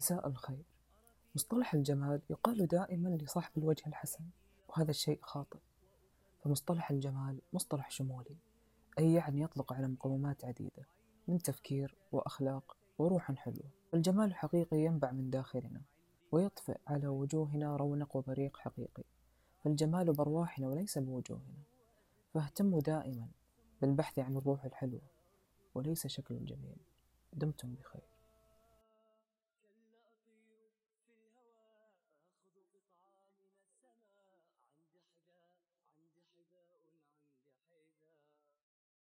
مساء الخير. مصطلح الجمال يقال دائما لصاحب الوجه الحسن وهذا الشيء خاطئ. فمصطلح الجمال مصطلح شمولي أي يعني يطلق على مقومات عديدة من تفكير وأخلاق وروح حلوة. الجمال الحقيقي ينبع من داخلنا ويطفئ على وجوهنا رونق وبريق حقيقي. فالجمال بأرواحنا وليس بوجوهنا. فاهتموا دائما بالبحث عن الروح الحلوة وليس شكل جميل. دمتم بخير.